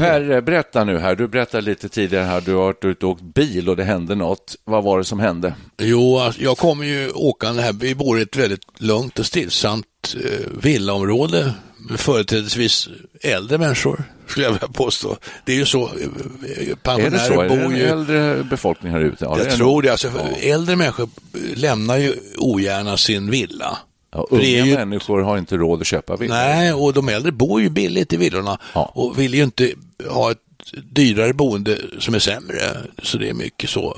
Per, berätta nu här. Du berättade lite tidigare här, du har varit ute och åkt bil och det hände något. Vad var det som hände? Jo, alltså, jag kommer ju åkande här. Vi bor i ett väldigt lugnt och stillsamt eh, villaområde med företrädesvis äldre människor, skulle jag vilja påstå. Det är ju så, eh, pensionärer är det så? Är det bor en ju... äldre befolkning här ute? Ja, jag tror det. Alltså, Äldre människor lämnar ju ogärna sin villa. Ja, För det är unga ju- människor har inte råd att köpa villor. Nej, och de äldre bor ju billigt i villorna Ja. och vill ju inte ha ett dyrare boende som är sämre. Så det är mycket så.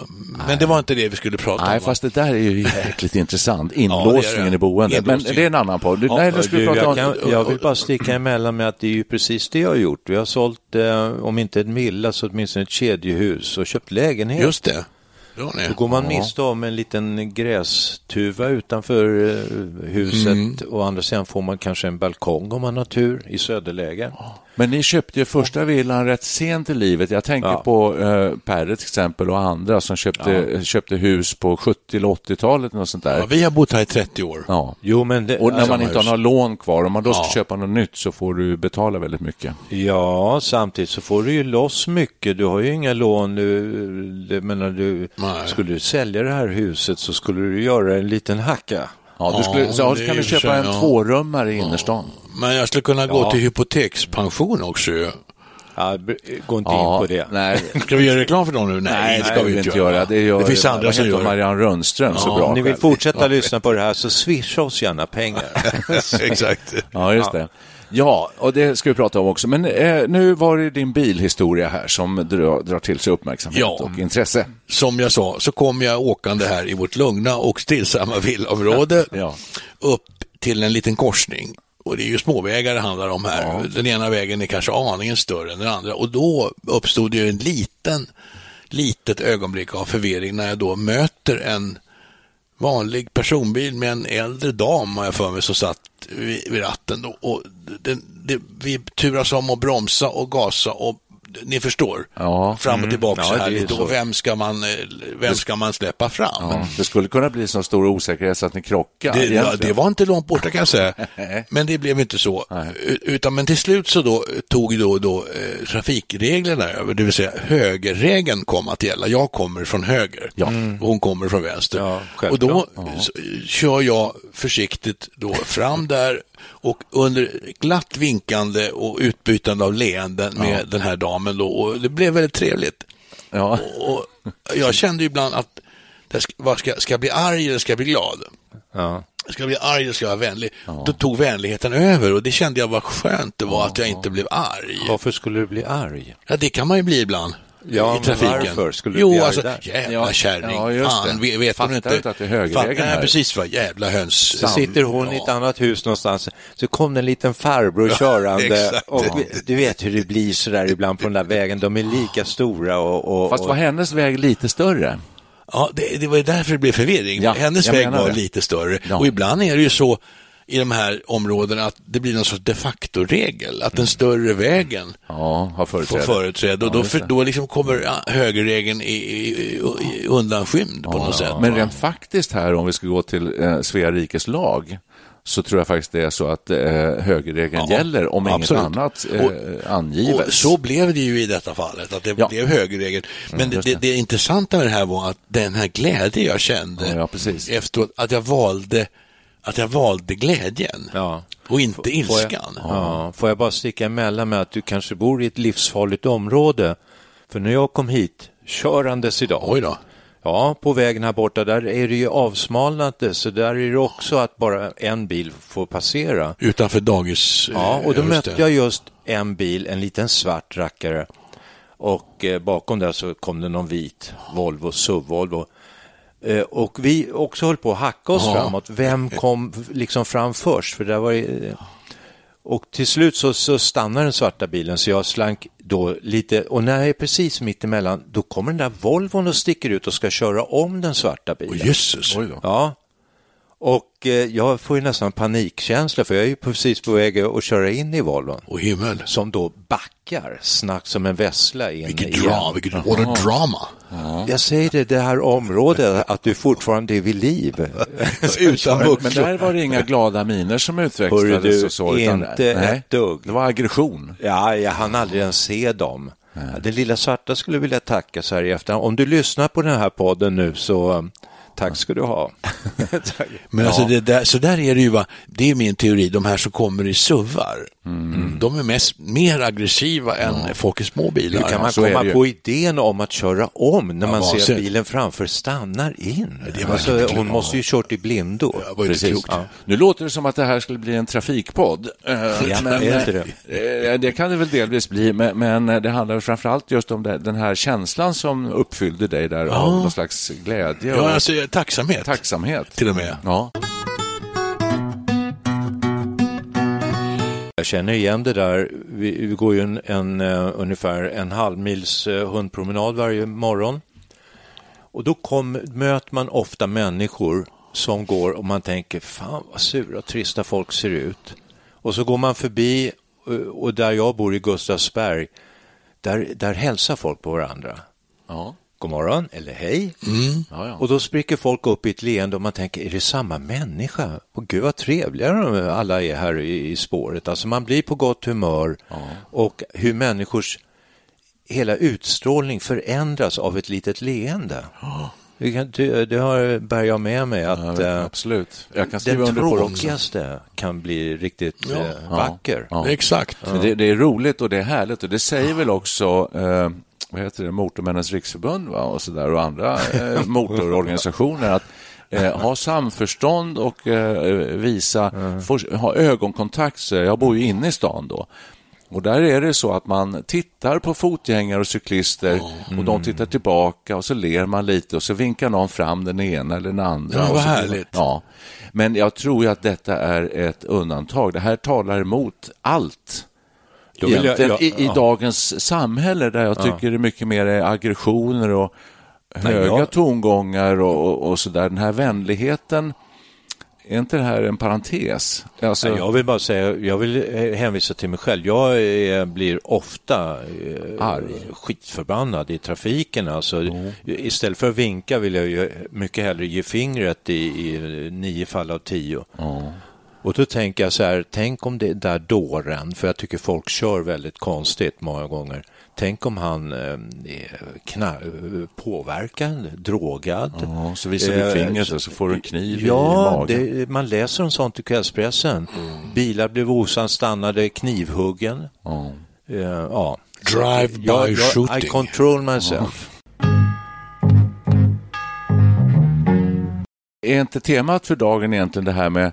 Men det var inte det vi skulle prata Nej, om. va? fast det där är ju jäkligt intressant. Ja, det Inlåsningen det. i boendet. Men Inlåsningen. det är en annan podd. Ja, Nej, Du, prata om... jag, kan, jag vill bara sticka emellan med att det är ju precis det jag har gjort. Vi har sålt, eh, om inte en villa så åtminstone ett kedjehus och köpt lägenhet. Just det. Då går man miste om en liten grästuva utanför eh, huset Mm. och andra sidan får man kanske en balkong om man har tur i söderläge. Men ni köpte ju första villan rätt sent i livet. Jag tänker Ja. på eh, Perre till exempel och andra som köpte, köpte hus på 70 eller 80-talet. Något sånt där. Ja, vi har bott här i 30 år. Ja. Jo, men det, Och när alltså, man inte har några lån kvar, om man då ska Ja. köpa något nytt så får du betala väldigt mycket. Ja, samtidigt så får du ju loss mycket. Du har ju inga lån. Du, menar, du, Nej. skulle du sälja det här huset så skulle du göra en liten hacka. Ja, du skulle, Ja, så, så kan du köpa en ja. tvårummare i innerstan. Men jag skulle kunna gå till hypotekspension också ju. Ja, gå inte Ja, in på det. Nej, Ska vi göra reklam för dem nu? Nej, det ska vi inte göra. Det, gör, det finns andra som gör det. Marianne Rönnström så Ja, bra Om ni vill fortsätta lyssna på det här så swisha oss gärna pengar. Exakt. Ja, just det. Ja, och det ska vi prata om också. Men eh, nu var det din bilhistoria här som drar, drar till sig uppmärksamhet Ja. och intresse. Som jag sa så kom jag åkande här i vårt lugna och stillsamma villaområde Ja. upp till en liten korsning. Och det är ju småvägar det handlar om här. Den ena vägen är kanske aningen större än den andra. Och då uppstod ju en liten, litet ögonblick av förvirring när jag då möter en vanlig personbil med en äldre dam har jag för mig som satt vid, vid ratten. Då. Och det, det, vi turas om att bromsa och gasa och ni förstår, Ja. fram och tillbaka Ja, så här lite. så. Och vem ska man, eh, vem ska man släppa fram? Ja, det skulle kunna bli så stor osäkerhet så att ni krockar. Det, ja, det var inte långt borta kan jag säga. Men det blev inte så. Utan, men till slut så då tog då, då eh, trafikreglerna över, det vill säga högerregeln kom att gälla. Jag kommer från höger Ja. och hon kommer från vänster. Ja, och då självklart. s- kör jag försiktigt då fram där och under glatt vinkande och utbytande av leenden med den här damen då. Och det blev väldigt trevligt. Ja. Och jag kände ibland att det ska, vad ska, ska jag bli arg eller ska jag bli glad? Ja. Ska jag bli arg eller ska jag vara vänlig? Då tog vänligheten över och det kände jag var skönt det var att jag inte blev arg. Varför skulle du bli arg? Ja, det kan man ju bli ibland. Ja, I trafiken. varför skulle du jo, bli arg alltså, där? jävla Ja, kärring. ja, just Fan, det. vet, Fattar hon inte? att det är högerregeln Fan, här? Precis vad jävla höns. Så sitter hon i ett annat hus någonstans, så kom det en liten farbror körande exakt. och du vet hur det blir så där ibland på den där vägen, de är lika stora och... och Fast var hennes väg lite större? Ja, det, det var ju därför det blev förvirring. Ja, Hennes väg var det. lite större. Ja. Och ibland är det ju så i de här områdena att det blir någon sorts de facto-regel, att den större vägen Ja, har får företräde. företräde. Och Ja, då, för, då liksom kommer ja, högerregeln i, i, i, undanskymd på något sätt. Men rent faktiskt här, om vi ska gå till eh, Svea rikes lag, så tror jag faktiskt det är så att eh, högerregeln Ja, gäller om absolut. inget annat eh, Och- angivet. Och så blev det ju i detta fallet, att det Ja. blev högerregeln. Men det, just det, det. det intressanta med det här var att den här glädje jag kände Ja, ja, efteråt, att jag valde att jag valde glädjen Ja. och inte Får jag, ilskan. ja, får jag bara sticka emellan med att du kanske bor i ett livsfarligt område? För när jag kom hit, körandes idag, Oj då. Ja, på vägen här borta, där är det ju avsmalnat så där är det också att bara en bil får passera. Utanför dagis. Ja, eh, och då mötte jag just en bil, en liten svart rackare. Och eh, bakom där så kom det någon vit Volvo, SUV-Volvo. Eh, och vi också höll på att hacka oss Ja. framåt. Vem kom liksom fram först? För där var eh, och till slut så, så stannar den svarta bilen så jag slank då lite och när jag är precis mitt emellan då kommer den där Volvon och sticker ut och ska köra om den svarta bilen. Oj då. Ja, och eh, jag får ju nästan panikkänsla för jag är ju precis på väg att köra in i Volvon Och himmel. som då backar, snack som en vessla in Vilket igen. drama, vilket what a drama. Jag säger det, det här området, att du fortfarande är vid liv. Utan Men buckla. där var det inga glada miner som utväxlades du, och så. utan- inte nej, ett dugg. Det var aggression. Ja, jag hann aldrig ens se dem. Ja, Den lilla svarta skulle vilja tacka så här i efterhand. Om du lyssnar på den här podden nu så tack ska du ha. Men alltså det där, så där är det ju, va? det är min teori, de här som kommer i suvar, Mm. de är mest, mer aggressiva än folk i små bilar. Hur kan man så det komma på idén om att köra om när man ser att bilen framför stannar in? det alltså, hon måste ju kört i blindo. Det var ju inte klokt. Ja. Nu låter det som att det här skulle bli en trafikpodd. Eh, Ja, men, är inte eh, det kan det väl delvis bli, men, det handlar framförallt just om det, den här känslan som uppfyllde dig där av någon slags glädje Ja, alltså tacksamhet. tacksamhet. Till och med. Ja. Jag känner igen det där. Vi, vi går ju en, en, eh, ungefär en halvmils uh, hundpromenad varje morgon. Och då kom, möter man ofta människor som går och man tänker, fan vad sura och trista folk ser ut. Och så går man förbi eh, och där jag bor i Gustavsberg, där, där hälsar folk på varandra. Ja. God morgon eller hej. Ja, ja. Och då spricker folk upp i ett leende och man tänker, är det samma människa? Och gud vad trevliga de alla är här i, i spåret. Alltså man blir på gott humör och hur människors hela utstrålning förändras av ett litet leende. Det, kan, det, det har bär jag med mig att Ja, eh, absolut. Jag kan skriva den tråkigaste kan bli riktigt Ja. eh, vacker. Ja. Exakt. Det, det är roligt och det är härligt och det säger väl också eh, vad heter det, Motormännens riksförbund va? och, så där, och andra eh, motororganisationer att eh, ha samförstånd och eh, visa, få, ha ögonkontakt. Så jag bor ju inne i stan då. Och där är det så att man tittar på fotgängare och cyklister och de tittar tillbaka och så ler man lite och så vinkar någon fram den ena eller den andra. Ja, vad och så, härligt. Ja, men jag tror ju att detta är ett undantag. Det här talar emot allt. Jag- jag- i, i ja. dagens samhälle där jag tycker det är mycket mer är aggressioner och Nej, höga jag- tongångar och, och, och så där. Den här vänligheten, är inte det här en parentes? Alltså, Nej, Jag vill bara säga, jag vill eh, hänvisa till mig själv. Jag eh, blir ofta eh, Arg. skitförbannad i trafiken. Alltså, Istället för att vinka vill jag ju mycket hellre ge fingret i, i nio fall av tio. Och då tänker jag så här, tänk om det där dåren, för jag tycker folk kör väldigt konstigt många gånger. Tänk om han eh, är kna- påverkad, drogad. ja, så visar du Eh, fingret och så får du en kniv i Ja, magen. det, man läser om sånt i kvällspressen. Bilar blev osams stannade, knivhuggen. Ja. Eh, ja. Drive-by Jag- jag- shooting. I control myself. Är inte temat för dagen egentligen det här med eh,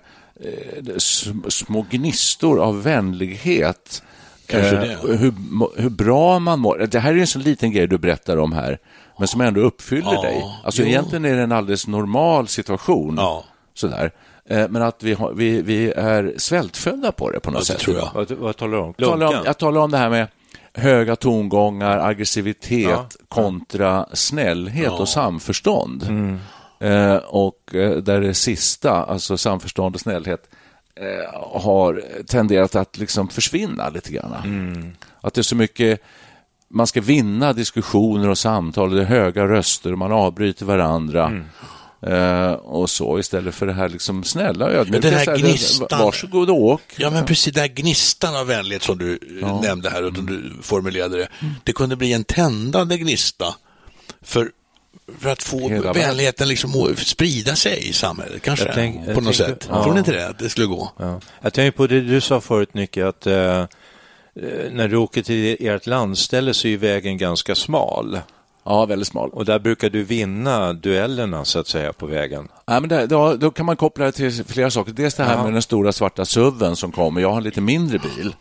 små gnistor av vänlighet? Kanske Eh, det. Hur, hur bra man mår. Det här är en så liten grej du berättar om här, men som ändå uppfyller Ja, dig. Alltså jo. egentligen är det en alldeles normal situation. Ja. Sådär. Eh, Men att vi, har, vi, vi är svältfödda på det på något Ja, det sätt. tror jag. vad, vad talar du om? Jag talar om, jag talar om det här med höga tongångar, aggressivitet Ja. kontra snällhet Ja. och samförstånd. Mm. Eh, och eh, där det sista, alltså samförstånd och snällhet, eh, har tenderat att liksom försvinna lite grann. Mm. Att det är så mycket, man ska vinna diskussioner och samtal, det är höga röster och man avbryter varandra. Mm. Eh, och så istället för det här liksom snälla ödmjuka. den här gnistan- Varsågod och åk. Ja, men precis den här gnistan av vänlighet som du eh, nämnde här, och som du formulerade det. Det kunde bli en tändande gnista för, för att få Hela vänligheten liksom att sprida sig i samhället, kanske, tänk- jag på något tänkte- sätt. ja. Tror ni inte det, att det skulle gå? Ja. Jag tänker på det du sa förut, Nicke, att eh, eh, när du åker till ert landställe så är vägen ganska smal. Ja, väldigt smal. Och där brukar du vinna duellerna så att säga på vägen. Ja, men det, då, då kan man koppla det till flera saker. Dels det här Ja. med den stora svarta SUVen som kommer. Jag har en lite mindre bil.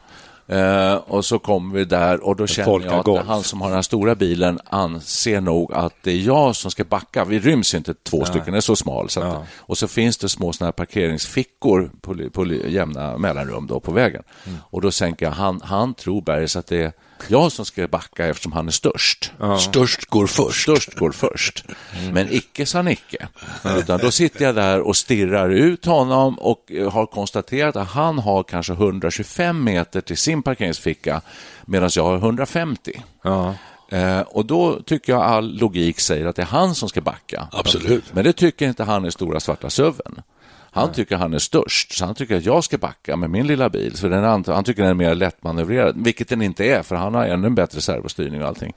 Eh, och så kommer vi där och då känner jag att han som har den här stora bilen anser nog att det är jag som ska backa. Vi ryms inte två stycken, den är så smal. Så att, Ja. Och så finns det små såna här parkeringsfickor på, på jämna mellanrum då på vägen. Mm. Och då tänker jag, han, han tror Bergs att det är jag som ska backa eftersom han är störst. Störst går först. Störst går först. Men icke sa Nicke. Utan då sitter jag där och stirrar ut honom och eh, har konstaterat att han har kanske 125 meter till sin parkeringsficka medan jag har 150. Ja. Eh, och då tycker jag all logik säger att det är han som ska backa. Absolut. Men det tycker inte han i stora svarta SUVen. Han tycker han är störst, så han tycker att jag ska backa med min lilla bil. Så den är, ant- han tycker den är mer lättmanövrerad, vilket den inte är, för han har ännu en bättre servostyrning och allting.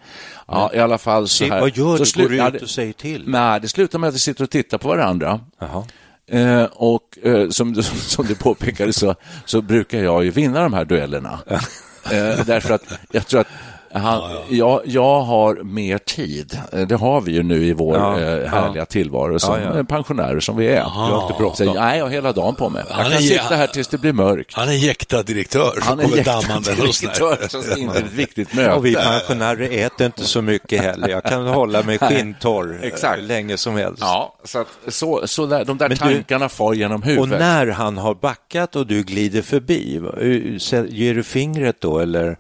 Ja, i alla fall så här. vad gör så du? slu- Går du ut och säger till? Nej, det slutar med att vi sitter och tittar på varandra. Jaha. Eh, och eh, som, som du påpekade så, så brukar jag ju vinna de här duellerna. eh, därför att jag tror att han, jag, jag har mer tid. Eh, Det har vi ju nu i vår Ja, eh, härliga tillvaro som Ja, ja. eh, pensionärer som vi är. Jag har inte bråttom. Nej, jag har hela dagen på mig. Jag Han kan är- sitta här tills det blir mörkt. Han är jäktad direktör Han är kommer jäktad dammande och sådär. direktör som ska in till ett viktigt möte. Och vi pensionärer äter inte så mycket heller. Jag kan hålla mig skinntorr eh, Exakt. länge som helst. Ja, så, att, så, så där, de där Men du- tankarna far genom huvudet. Och när han har backat och du glider förbi, så- ger du fingret då eller?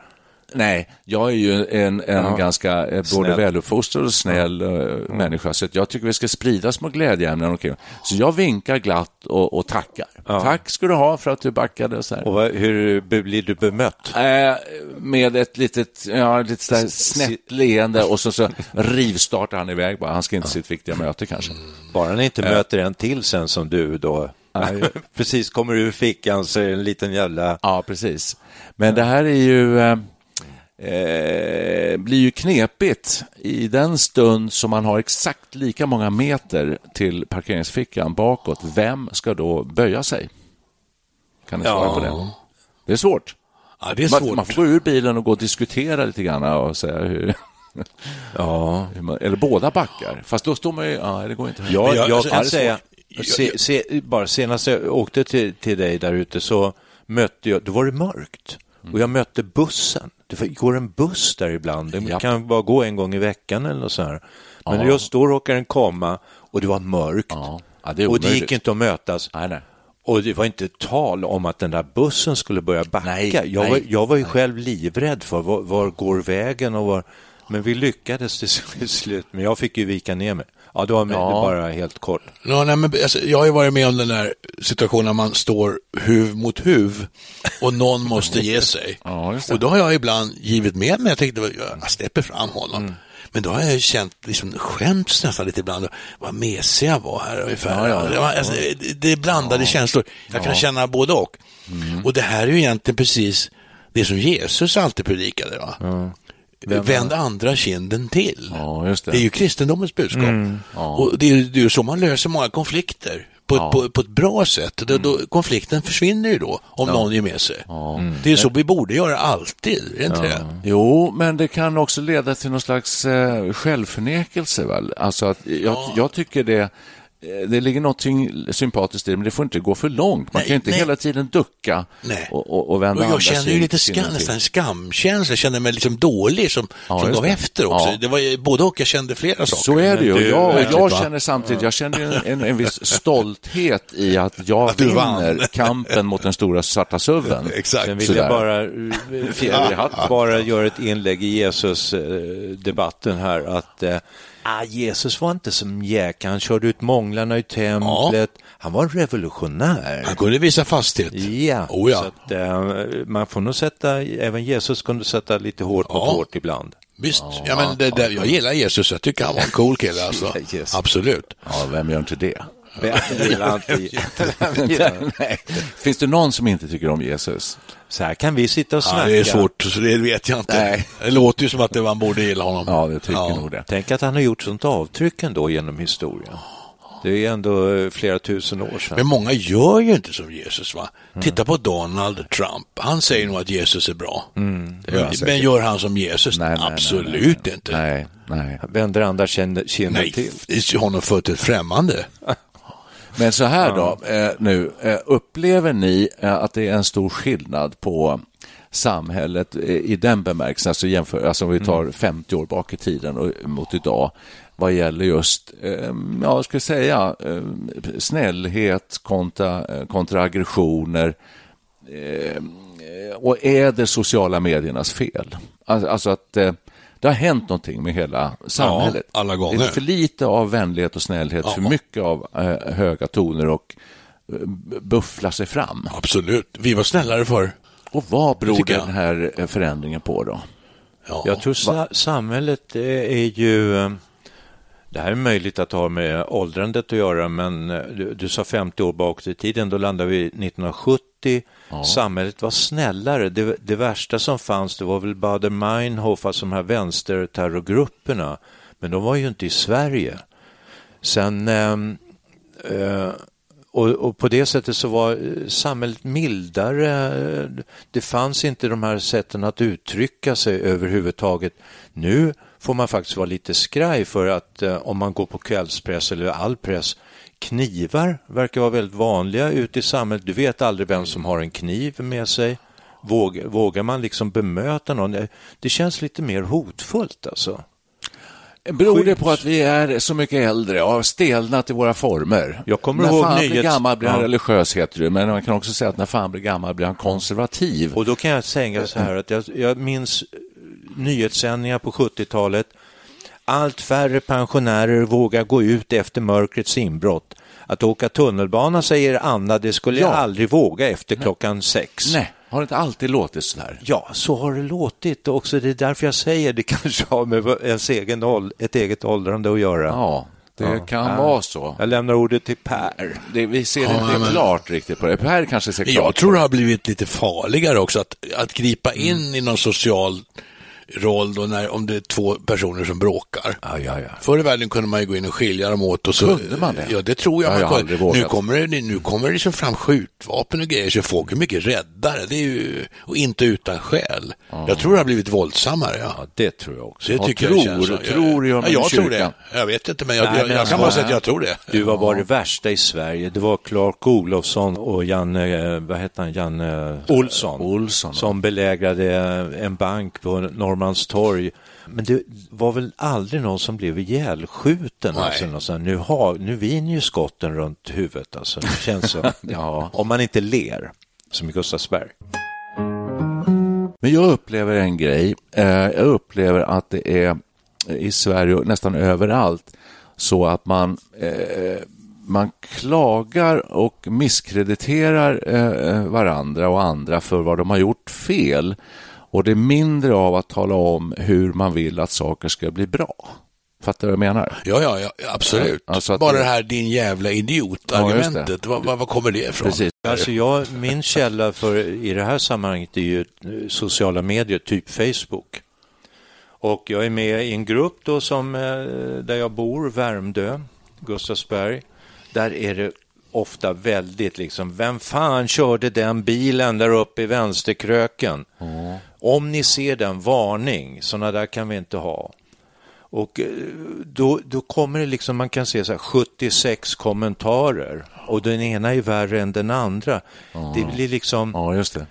Nej, jag är ju en, en Ja. ganska eh, både Snäll. väluppfostrad och snäll eh, människa, så jag tycker vi ska sprida små glädjeämnen omkring. Så jag vinkar glatt och, och tackar. Tack ska du ha för att du backade. Så här. Och vad- hur blir du bemött? Eh, med ett litet, ja, lite sådär snett leende och så, så rivstartar han iväg bara. Han ska inte sitt viktiga möte kanske. Bara han inte möter en till sen som du då precis kommer ur fickan så är det en liten jävla... Ja, precis. Men det här är ju... Eh, blir ju knepigt i den stund som man har exakt lika många meter till parkeringsfickan bakåt. Vem ska då böja sig? Kan ni svara Ja. på det? Det är svårt. Ja, det är Man, svårt. man får gå ur bilen och gå och diskutera lite grann och säga hur, Ja, man, eller båda backar. Fast då står man ju... Ja, det går inte. jag, jag- jag kan säga, svårt? se, se, bara senast jag åkte till, till dig där ute så mötte jag, då var det mörkt och jag mötte bussen. Det går en buss där ibland, den Japp. kan bara gå en gång i veckan eller så här. Men Ja. just då råkade den komma och det var mörkt Ja. Ja, det och det gick inte att mötas. Nej, nej. Och det var inte tal om att den där bussen skulle börja backa. Nej, jag, nej. var, jag var ju själv livrädd för var, var går vägen och var... Men vi lyckades till slut, men jag fick ju vika ner mig. Ja, det var med, Ja. bara helt kort. Ja, nej, men, alltså, jag har ju varit med om den där situationen när man står huv mot huv och någon måste ge sig. Ja, och då har jag ibland givit med mig. Jag tänkte, jag släpper fram honom. Mm. Men då har jag känt, liksom, skämts nästan lite ibland. Vad mesig jag var här ungefär. Ja, ja, ja. Det, var, alltså, det är blandade känslor. Jag kan känna både och. Mm. Och det här är ju egentligen precis det som Jesus alltid predikade. Va? Vänd andra kinden till. Ja, det. Det är ju kristendomens budskap. Ja. Och det är ju det är ju så man löser många konflikter. På, Ja. ett, på, på ett bra sätt. Då, då, konflikten försvinner ju då, om någon ger med sig. Det är så vi borde göra alltid, är det inte det? Jo, men det kan också leda till någon slags eh, självförnekelse. Väl? Alltså att jag, jag tycker det, det ligger något sympatiskt i det, men det får inte gå för långt. Man Nej, kan inte nej. hela tiden ducka Nej. och, och, och vända Och jag känner ju lite skam, nästan skamkänsla. Jag kände mig liksom dålig som, Ja, som gav det. efter också. Ja. Det var både och, jag kände flera saker. Så är det ju. Jag, och jag känner samtidigt, jag känner en, en, en viss stolthet i att jag Att vinner kampen mot den stora svarta suven. Exakt. Sen vill Sådär. jag bara, eh, Fjäder i hatten. bara göra ett inlägg i Jesus-debatten här. att eh, ah, Jesus var inte som jäk, han körde ut månglarna i templet. Han var en revolutionär. Han kunde visa fasthet. Ja, Oh, ja. så att, eh, man får nog sätta, även Jesus kunde sätta lite hårt mot Ja. hårt ibland. Visst, ja, men det, det, jag gillar Jesus, jag tycker han var en cool kille alltså. Absolut. Ja, vem gör inte det? Vem gillar inte-. Finns det någon som inte tycker om Jesus? Så här kan vi sitta och Ja, snacka. det är svårt, så det vet jag inte. Nej. Det låter ju som att det man borde gilla honom. Ja, det tycker nog det. Tänk att han har gjort sånt avtryck ändå genom historien. Det är ändå eh, flera tusen år sedan. Men många gör ju inte som Jesus. va? Titta på Donald Trump. Han säger nog att Jesus är bra. han men, gör han som Jesus? Nej, nej, nej, Absolut nej, inte. Nej, nej. Vänder andra kinden Nej, till. är honom fött ett främmande. Men så här då, eh, nu, eh, upplever ni eh, att det är en stor skillnad på samhället i den bemärkelsen, alltså, jämför, alltså om vi tar 50 år bak i tiden och, mot idag, vad gäller just, eh, ja, jag ska säga, eh, snällhet kontra, kontra aggressioner. Eh, och är det sociala mediernas fel? Alltså, alltså att det har hänt någonting med hela samhället. alla gånger. Det är för lite av vänlighet och snällhet, för mycket av eh, höga toner och eh, buffla sig fram. Absolut. Vi var snällare för. Och vad beror den här eh, förändringen på då? Ja. Jag tror sa samhället är ju... eh, Det här är möjligt att ha med åldrandet att göra, men du, du sa 50 år bakåt i tiden, då landade vi 1970. Samhället var snällare. Det, det värsta som fanns, det var väl Baader-Meinhof, alltså de här vänsterterrorgrupperna. Men de var ju inte i Sverige. Sen... ehm, eh, och, och på det sättet så var eh, samhället mildare. Det fanns inte de här sätten att uttrycka sig överhuvudtaget. Nu får man faktiskt vara lite skraj för att eh, om man går på kvällspress eller all press, knivar verkar vara väldigt vanliga ute i samhället. Du vet aldrig vem som har en kniv med sig. Vågar, vågar man liksom bemöta någon? Det- känns lite mer hotfullt alltså. Beror det på att vi är så mycket äldre och har stelnat i våra former? Jag kommer när ihåg fan blir nyhets- gammal blir han Ja. religiös, heter det. Men man kan också säga att när fan blir gammal blir han konservativ. Och då kan jag säga så här att jag, jag minns nyhetssändningar på 70-talet. Allt färre pensionärer vågar gå ut efter mörkrets inbrott. Att åka tunnelbana, säger Anna, det skulle jag Ja. aldrig våga efter klockan sex. Nej, har det inte alltid låtit så här? Ja, så har det låtit. Och också det är därför jag säger det kanske har med ens egen ett eget åldrande att göra. Ja, det Ja. kan Ja. vara så. Jag lämnar ordet till Per. Det, vi ser Ja, inte men- klart riktigt på det. Per kanske ser klart Jag tror det har blivit lite farligare också att, att gripa in i någon social roll då när, om det är två personer som bråkar. Ja, ja, ja. Förr i världen kunde man ju gå in och skilja dem åt. Och så, Kunde man det? Ja, det tror jag. Ja, man jag kunde. nu kommer det, nu kommer det liksom fram skjutvapen och grejer, så folk är mycket räddare. Det är ju, och inte utan skäl. Jag tror det har blivit våldsammare. Ja. Ja, det tror jag också. Det Ja, tycker tror- jag känns tror gör ja, man i Jag tror det. Jag vet inte, men jag, Nej, jag, men jag alltså- kan bara säga att jag tror det. Du, vad var det värsta i Sverige? Det var Clark Olofsson och Janne, vad hette han, Janne Olsson, Olsson. som belägrade en bank på Norrmalmstorg. Men det var väl aldrig någon som blev ihjälskjuten? Alltså, sån, nu, har, nu viner ju skotten runt huvudet. Alltså. Det känns så. Ja. Om man inte ler, som i Gustavsberg. Men jag upplever en grej. Eh, jag upplever att det är i Sverige och nästan överallt så att man, eh, man klagar och misskrediterar eh, varandra och andra för vad de har gjort fel. Och det är mindre av att tala om hur man vill att saker ska bli bra. Fattar du vad jag menar? Ja, ja, ja absolut. Ja, alltså att Bara det- här din jävla Ja, idiot-argumentet. det. vad, vad, kommer det ifrån? Precis. Alltså jag, min källa för, i det här sammanhanget är ju eh, sociala medier, typ Facebook. Och jag är med i en grupp då som, eh, där jag bor, Värmdö, Gustavsberg. Där är det ofta väldigt liksom, vem fan körde den bilen där uppe i vänsterkröken? Om ni ser den, varning, sådana där kan vi inte ha. Och eh, då, då kommer det liksom, man kan se så här 76 kommentarer och den ena är värre än den andra. Det blir liksom, Ja, just det.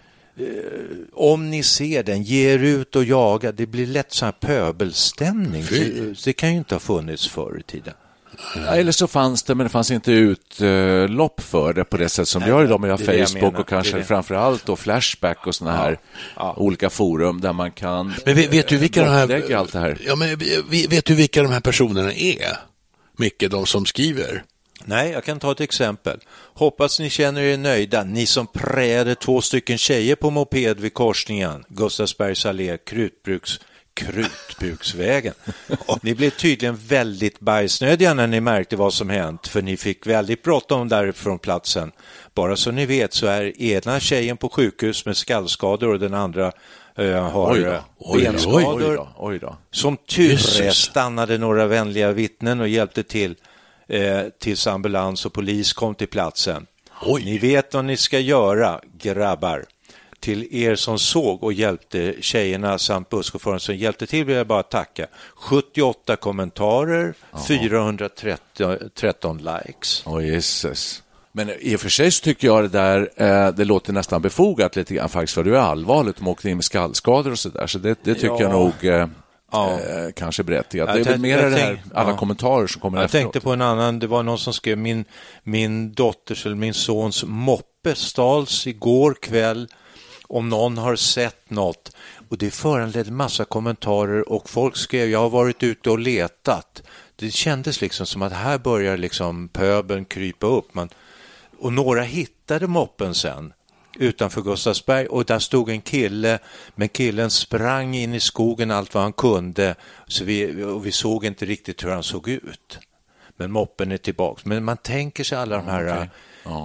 om ni ser den, ge er ut och jaga. Det blir lätt så här pöbelstämning. Fy. Det kan ju inte ha funnits förr i tiden. Ja, Eller så fanns det, men det fanns inte utlopp för det på det sätt som vi har idag med Facebook och kanske Det är det. framför allt då Flashback och sådana här olika forum där man kan Men vet, vet du vilka de här... allt det här. Ja, men vet du vilka de här personerna är? Micke, de som skriver? Nej, jag kan ta ett exempel. Hoppas ni känner er nöjda, ni som prejade två stycken tjejer på moped vid korsningen, Gustavsbergs allé, Krutbruks Krutbuksvägen. Ni blev tydligen väldigt bajsnödiga när ni märkte vad som hänt, för ni fick väldigt bråttom därifrån platsen. Bara så ni vet så är ena tjejen på sjukhus med skallskador och den andra eh, har Oj då, eh, oj då, benskador. oj då, oj då. Som tur är stannade några vänliga vittnen och hjälpte till eh, tills ambulans och polis kom till platsen. Oj. Ni vet vad ni ska göra, grabbar. Till er som såg och hjälpte tjejerna samt busschauffören som hjälpte till vill jag bara tacka. 78 kommentarer, 413 likes. Åh Jesus. Men i och för sig så tycker jag det där, eh, det låter nästan befogat lite grann faktiskt, för det är allvarligt, de åkte in med skallskador och så där, så det, det tycker Ja. jag nog eh, Ja. eh, kanske berättigat. Jag Det är väl mer jag det här, alla ja. kommentarer som kommer Jag efteråt. tänkte på en annan, det var någon som skrev min, min dotters eller min sons moppe stals igår kväll om någon har sett något. Och det föranledde massa kommentarer och folk skrev jag har varit ute och letat. Det kändes liksom som att här börjar liksom pöbeln krypa upp. Man, och några hittade moppen sen utanför Gustavsberg och där stod en kille men killen sprang in i skogen allt vad han kunde så vi, och vi såg inte riktigt hur han såg ut. Men moppen är tillbaks. Men man tänker sig alla de här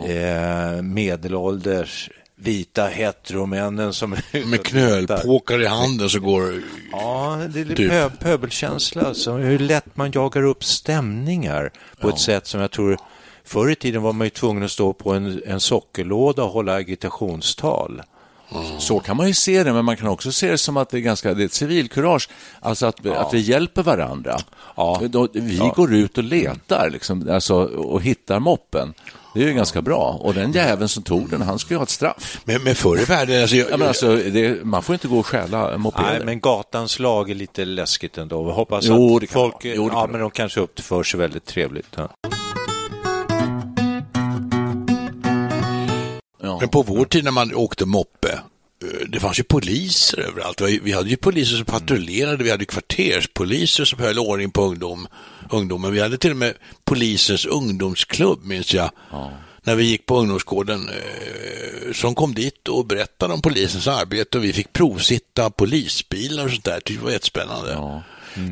eh, medelålders vita heteromännen som Med knölpåkar i handen så går Ja, det är lite Typ. pö pöbelkänsla. Så hur lätt man jagar upp stämningar på ett sätt som jag tror Förr i tiden var man ju tvungen att stå på en, en sockerlåda och hålla agitationstal. Så kan man ju se det, men man kan också se det som att det är ganska det är ett civilkurage, alltså att, att vi hjälper varandra. Ja. Då, vi går ut och letar liksom, alltså, och hittar moppen. Det är ju ganska bra. Och den jäveln som tog den, han ska ju ha ett straff. Men, men förr i världen, alltså, jag, Ja, men alltså, det, man får inte gå och stjäla mopeder. Nej, men gatans lag är lite läskigt ändå. Vi hoppas Jo, att folk. Jo, ja, men de kanske uppför sig väldigt trevligt. Ja. Ja. Men på vår tid när man åkte moppe, eh, det fanns ju poliser överallt. Vi- hade ju poliser som patrullerade, vi hade kvarterspoliser som höll ordning på ungdom, ungdomen. Vi hade till och med polisens ungdomsklubb, minns jag. När vi gick på ungdomsgården, eh, som kom dit och berättade om polisens arbete och vi fick provsitta polisbilar och sånt där. Det var jättespännande. Ja.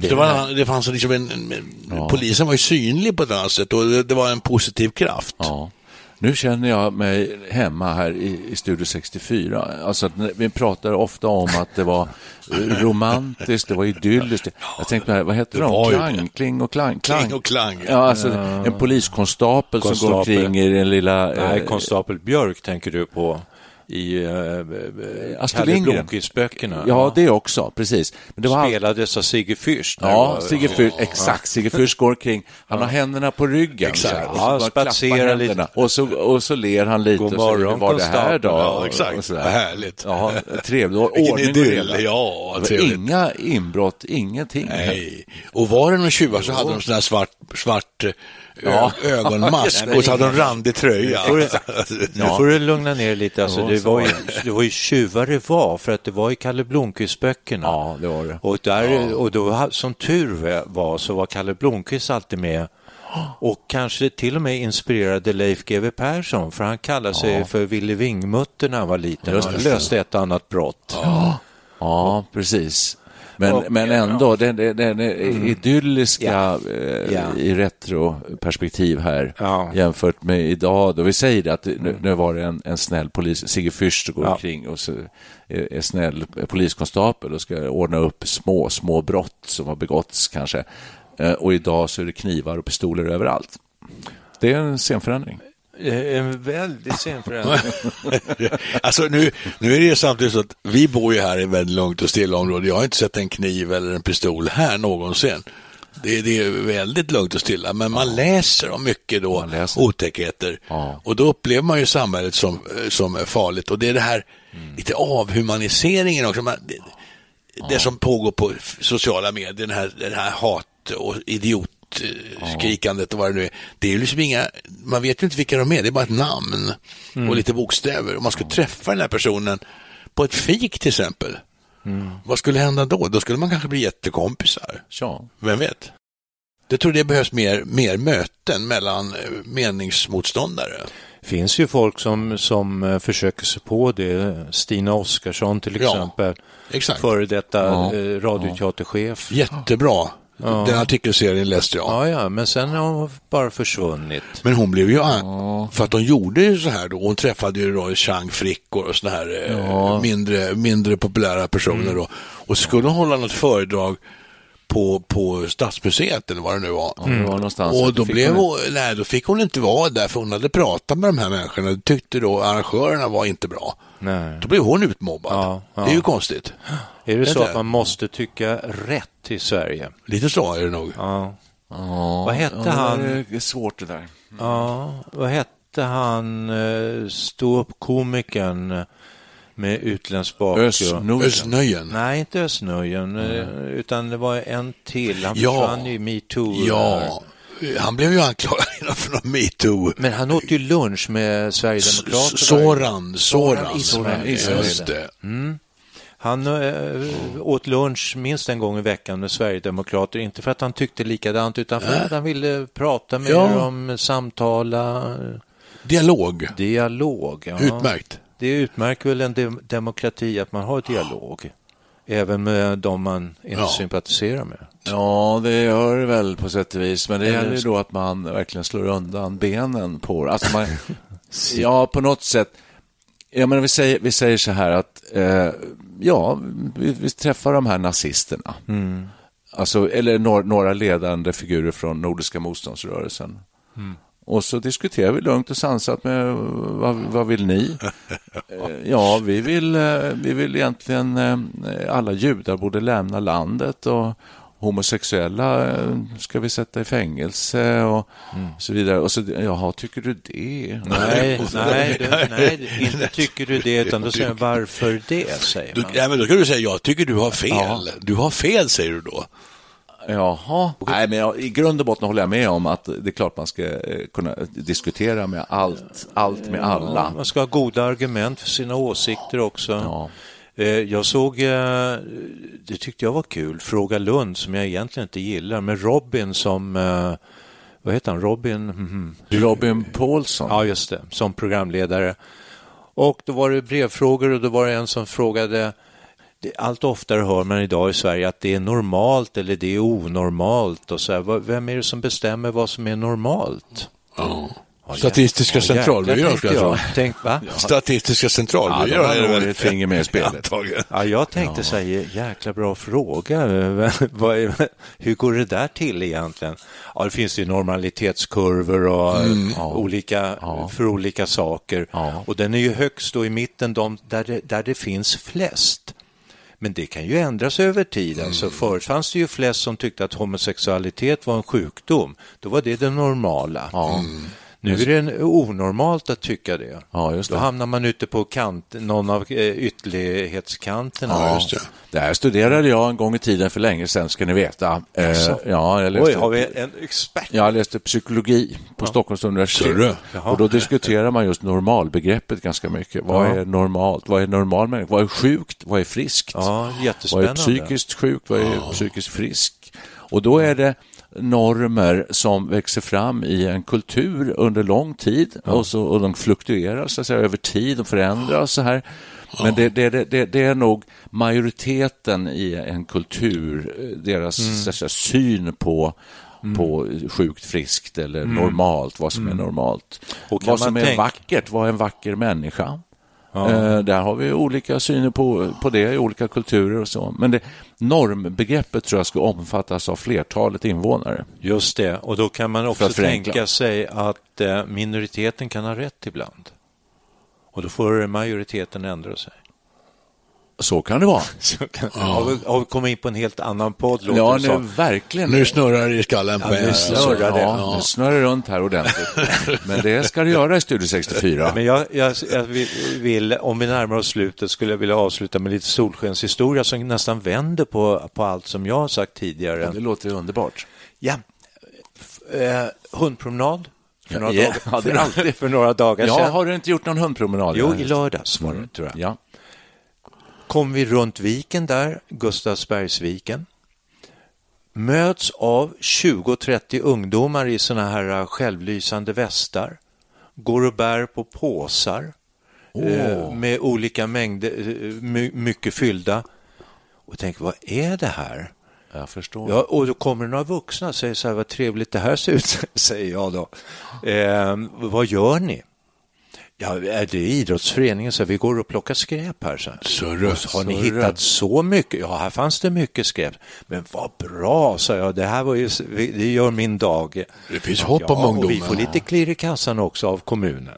Det, var, det fanns liksom en, en, en polisen var ju synlig på ett annat sätt och det, det var en positiv kraft. Ja. Nu känner jag mig hemma här i, i Studio 64. Alltså vi pratar ofta om att det var eh, romantiskt, det var idylliskt. Jag tänkte här, vad heter de? Klang, kling och klang. Kling och klang. Ja, alltså en poliskonstapel som går Konstapel. omkring i den lilla... eh, Nej, konstapel Björk tänker du på i uh, Astrid Kalle Lindgren. Blomkvist-böckerna. Ja, det också, precis. Men det var Spelades av Sigge Fürst. Ja, Sigge Fürst, exakt. Sigge Fürst går omkring, han har händerna på ryggen. Exakt. så och Ja, så bara spatserar lite. Och så, och så ler han lite. God och morgon, Hur var det här då? Ja, Och- exakt. och. Vad härligt. Ja, trevligt. Och Vilken och idyll. Ja, trevligt. Inga inbrott, ingenting. Nej. Och var det någon tjuvar så hade de sån här svart, svart ö- Ja. ögonmask och så hade de randig tröja. Nu får du lugna ner lite. Alltså, Ja, det, var ju, det var ju tjuvar det var, för att det var i Kalle Blomqvist-böckerna. Ja, det var det. Och, där, och då, som tur var så var Kalle Blomqvist alltid med och kanske till och med inspirerade Leif GW Persson, för han kallade sig för Ville Vingmutter när han var liten. Han det. löste ett annat brott. Ja, precis. Men, Och- men ändå, den, den, den idylliska Ja. eh, Ja. i retroperspektiv här Ja. jämfört med idag. Då vi säger att nu, nu var det en, en snäll polis, Sigge Fürst går Ja. omkring och så är, är snäll poliskonstapel och ska ordna upp små, små brott som har begåtts kanske. Eh, Och idag så är det knivar och pistoler överallt. Det är en scenförändring. Eh, En väldigt sen förändring. alltså nu, nu är det ju samtidigt så att vi bor ju här i väldigt lugnt och stilla område. Jag har inte sett en kniv eller en pistol här någonsin. Det, det är väldigt lugnt och stilla, men man läser om mycket då otäckheter. Ja. Och då upplever man ju samhället som, som farligt. Och det är det här lite avhumaniseringen också. Man, det, det som pågår på sociala medier, den här, den här hat och idiotskrikandet och vad det nu är. Det är ju liksom inga, man vet ju inte vilka de är, det är bara ett namn och lite bokstäver. Om man skulle träffa den här personen på ett fik till exempel, vad skulle hända då? Då skulle man kanske bli jättekompisar. Ja. Vem vet? Jag tror det behövs mer, mer möten mellan eh, meningsmotståndare. finns ju folk som, som eh, försöker sig på det. Stina Oskarsson till Ja, exempel. exakt. Före detta Ja, eh, radioteaterchef. Jättebra. Den artikelserien läste jag. Ja, ja, men sen har hon bara försvunnit. Men hon blev ju, an- för att de gjorde ju så här då, hon träffade ju då Chang Frickor och sådana här eh, mindre, mindre populära personer Mm. då. Och så skulle hon hålla något föredrag på, på Stadsmuseet eller vad det nu var. Ja, det var någonstans. Och då, Fick blev hon- hon, nej, då fick hon inte vara där för hon hade pratat med de här människorna. Det tyckte då arrangörerna var inte bra. Nej. Då blev hon utmobbad. Ja, ja. Det är ju konstigt. Är det så Vänta. att man måste tycka rätt i Sverige? Lite så är det nog. Ja. Ja, Vad hette ja, han? Det är svårt det där. Ja, vad hette han, eh, ståuppkomikern med utländsk bakgrund? Östnorden. Ösnöjen. Nej, inte Östnöjen, eh, utan det var en till. Han Ja. försvann i metoo. Ja, han blev ju anklagad för någon metoo. Men han åt ju lunch med Sverigedemokraterna. Soran, Soran. Soran. Just det. Han äh, åt lunch minst en gång i veckan med Sverigedemokrater, inte för att han tyckte likadant, utan för att han ville prata med Ja. dem, samtala, Dialog. dialog. Ja. Utmärkt. Det utmärker väl en dem- demokrati att man har dialog, även med dem man inte Ja. sympatiserar med. Ja, det gör det väl på sätt och vis. Men det Eller- gäller ju då att man verkligen slår undan benen på. Alltså man, ja, på något sätt. Ja, men vi, säger, vi säger så här att eh, ja, vi, vi träffar de här nazisterna. Alltså, eller några, några ledande figurer från Nordiska motståndsrörelsen. Och så diskuterar vi lugnt och sansat med vad, vad vill ni? Eh, Ja, vi vill, eh, vi vill egentligen eh, alla judar borde lämna landet och homosexuella ska vi sätta i fängelse och så vidare. Och så, jaha, tycker du det? Nej, nej, det, nej, inte tycker du det, utan då säger jag varför det, säger Du, man. ja, men då ska du säga, jag tycker du har fel. Ja. Du har fel, säger du då. Jaha. Nej, men jag, i grund och botten håller jag med om att det är klart man ska eh, kunna diskutera med allt, allt med alla. Man ska ha goda argument för sina åsikter också. Ja. Eh, Jag såg, eh, det tyckte jag var kul, Fråga Lund som jag egentligen inte gillar, med Robin som, vad heter han, Robin? Mhm. Robin Paulsson. Ja, just det, som programledare. Och då var det brevfrågor och då var det en som frågade, allt oftare hör man idag i Sverige att det är normalt eller det är onormalt och så här. Vem är det som bestämmer vad som är normalt? Ja. Statistiska Ja, centralbyrån, ska jag tro. Tänk, va? Statistiska Ja, centralbyrån. har är väl? ett finger med i spelet. Ja, jag tänkte säga, jäkla bra fråga. Hur går det där till egentligen? Ja, det finns ju normalitetskurvor och olika, för olika saker. Ja. Och den är ju högst då i mitten, de, där, det, där det finns flest. Men det kan ju ändras över tid. Alltså, förut fanns det ju flest som tyckte att homosexualitet var en sjukdom. Då var det det normala. Nu är det onormalt att tycka det. Ja, just Då det. hamnar man ute på kant, någon av eh, ytterlighetskanterna. Ja, just det. Det här studerade jag en gång i tiden för länge sedan, ska ni veta. Eh, ja, jag läste, Oj, har vi en expert? jag läste psykologi på Stockholms universitet. Och då diskuterar man just normalbegreppet ganska mycket. Vad Ja. är normalt? Vad är normal människa? Vad är sjukt? Vad är friskt? Ja, Vad är psykiskt sjuk? Vad är psykiskt frisk? Och då är det normer som växer fram i en kultur under lång tid och, så, och de fluktuerar så att säga, över tid och förändras så här. Men det, det, det, det är nog majoriteten i en kultur, eh, deras att säga, syn på på sjukt, friskt eller normalt, vad som är normalt. Vad som man är tänka- vackert, vad är en vacker människa? Eh, där har vi olika syner på, på det i olika kulturer och så. Men det, normbegreppet tror jag ska omfattas av flertalet invånare. Just det, och då kan man också tänka sig att eh, minoriteten kan ha rätt ibland. Och då får majoriteten ändra sig. Så kan det vara. Så kan, har, vi, har vi kommit in på en helt annan podd? Ja, det nu, verkligen. Nu snurrar det i skallen på Ja, nu er. snurrar det. Ja, det snurrar runt här ordentligt. Men det ska det göra i Studio 64. Men jag, jag, jag vill, vill, om vi närmar oss slutet, skulle jag vilja avsluta med lite solskenshistoria som nästan vänder på, på allt som jag har sagt tidigare. Det låter underbart. Ja, F- eh, hundpromenad för några, Ja, dagar, ja, det är alltid- för några dagar Ja, sedan. har du inte gjort någon hundpromenad? Jo, Ja. i lördags var det, tror jag. Ja. Kom vi runt viken där, Gustavsbergsviken. Möts av 20-30 ungdomar i såna här självlysande västar. går och bär på påsar eh, med olika mängder, my, mycket fyllda. Och tänker, vad är det här? Jag förstår. Ja, och då kommer några vuxna och säger så här, vad trevligt det här ser ut, säger jag då. Eh, vad gör ni? Ja, det är idrottsföreningen, så vi går och plockar skräp här. Så. Surre, och så har ni surre. hittat så mycket? Ja, här fanns det mycket skräp. Men vad bra, sa jag, det här var ju, det gör min dag. Det finns hopp ja, om och ungdomen. vi får lite klirr i kassan också av kommunen.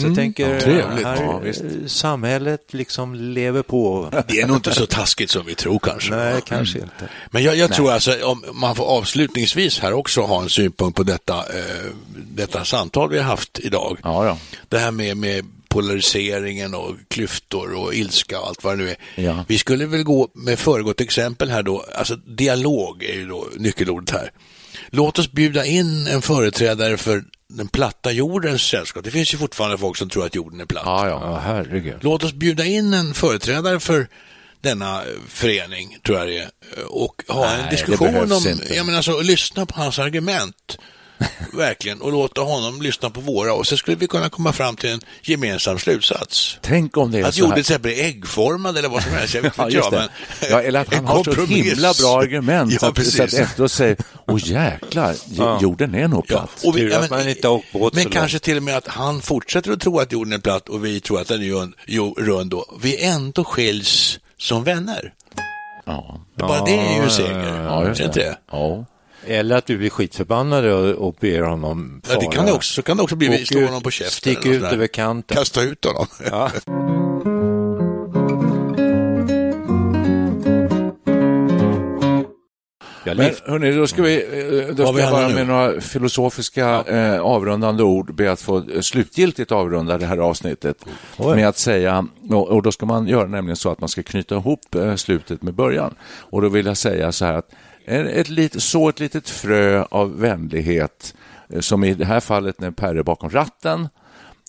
Så jag tänker, ja, trevligt. här, Ja, visst. eh, samhället liksom lever på. Det är nog inte så taskigt som vi tror kanske. Nej, kanske inte. Men jag, jag tror alltså, om man får avslutningsvis här också ha en synpunkt på detta, eh, detta samtal vi har haft idag. Ja, då. Det här med, med polariseringen och klyftor och ilska och allt vad det nu är. Ja. Vi skulle väl gå med föregått exempel här då, alltså dialog är ju då nyckelordet här. Låt oss bjuda in en företrädare för den platta jordens sällskap. Det finns ju fortfarande folk som tror att jorden är platt. Ja, ja. Ja, herregud. Låt oss bjuda in en företrädare för denna eh, förening, tror jag det är, eh, och ha Nej, en diskussion om, inte. jag menar alltså, lyssna på hans argument. Verkligen, och låta honom lyssna på våra och så skulle vi kunna komma fram till en gemensam slutsats. Tänk om det är Att jorden till exempel är äggformad eller vad som helst, jag vet Ja, inte jag, det. men Ja, eller att han har så himla bra argument Ja, att, så att precis. efteråt säger, åh jäklar, jorden är nog Ja, platt. och vi, ja, båt men så kanske till och med att han fortsätter att tro att jorden är platt och vi tror att den är rund då. Vi ändå skiljs som vänner. Ja, Bara det är ju en seger. ja just det inte det? Ja. Eller att vi blir skitförbannade och, och ber honom Ja, det kan det också, så kan det också bli. Slår ut, honom på käften. Stick eller ut över kanten. Kasta ut honom. Ja. Jag Men hörni, då ska vi, eh, då ska vi jag bara med nu? några filosofiska eh, avrundande ord be att få slutgiltigt avrunda det här avsnittet med att säga, och, och då ska man göra nämligen så att man ska knyta ihop eh, slutet med början. Och då vill jag säga så här att ett lit, så ett litet frö av vänlighet, eh, som i det här fallet när Per är bakom ratten,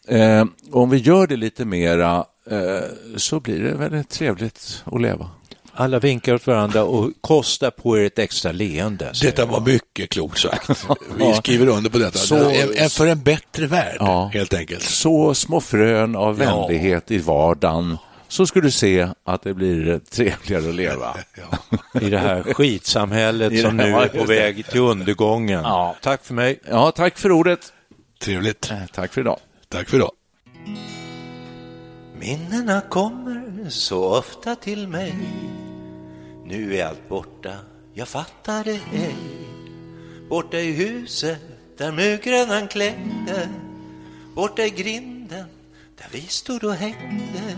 eh, om vi gör det lite mera eh, så blir det väldigt trevligt att leva. alla vinkar åt varandra och kosta på er ett extra leende. Detta var mycket klokt sagt. Vi skriver under på detta. Så- en, för en bättre värld, Ja. helt enkelt. så små frön av Ja. vänlighet i vardagen så ska du se att det blir trevligare att leva. I det här skitsamhället det som här- nu ja, är på väg till undergången. Ja. Tack för mig. Ja, tack för ordet. Trevligt. Eh, Tack för idag. Tack för idag. Minnena kommer så ofta till mig Nu är allt borta, jag fattar det ej Borta i huset där murgrönan klängde Borta i grinden där vi stod och hängde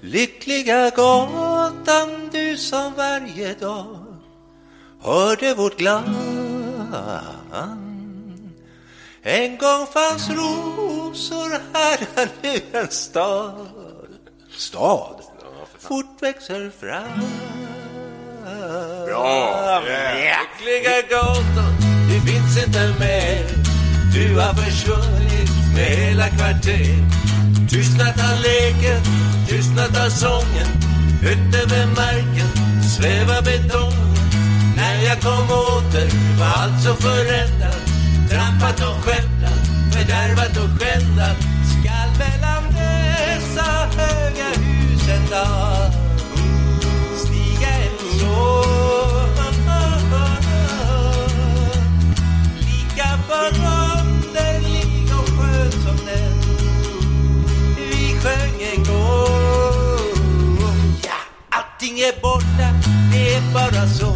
Lyckliga gatan du som varje dag hörde vårt glang en gång fanns rosor här, är nu en stad. Stad? Fort växer fram. Bra! Lyckliga gatan, du finns inte mer. Du har försvunnit med hela kvarter. Tystnat har leken, tystnat har sången. Högt över marken svävar betongen. När jag kom åter var allt så förändrat. Trampat och skämtat, fördärvat och skändat. Skall mellan dessa höga hus en dag stiga en sång. Lika förunderlig allting är borta, det är bara så.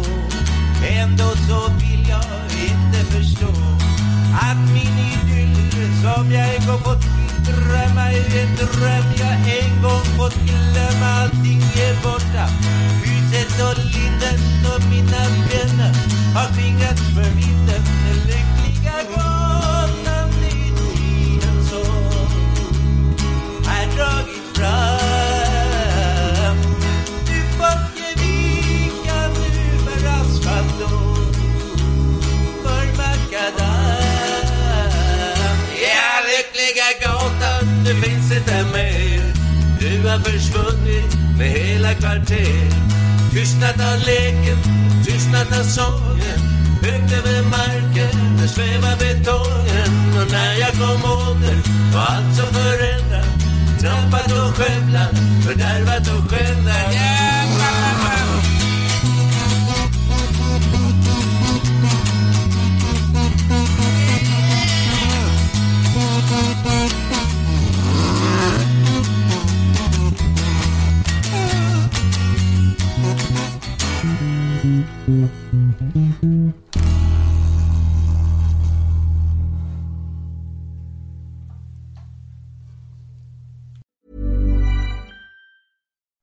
Ändå så vill jag inte förstå att min idyll som jag en gång fått drömma i en dröm jag en gång fått glömma. Allting är borta. Huset och linden och mina vänner har skingrats för. Tystnat har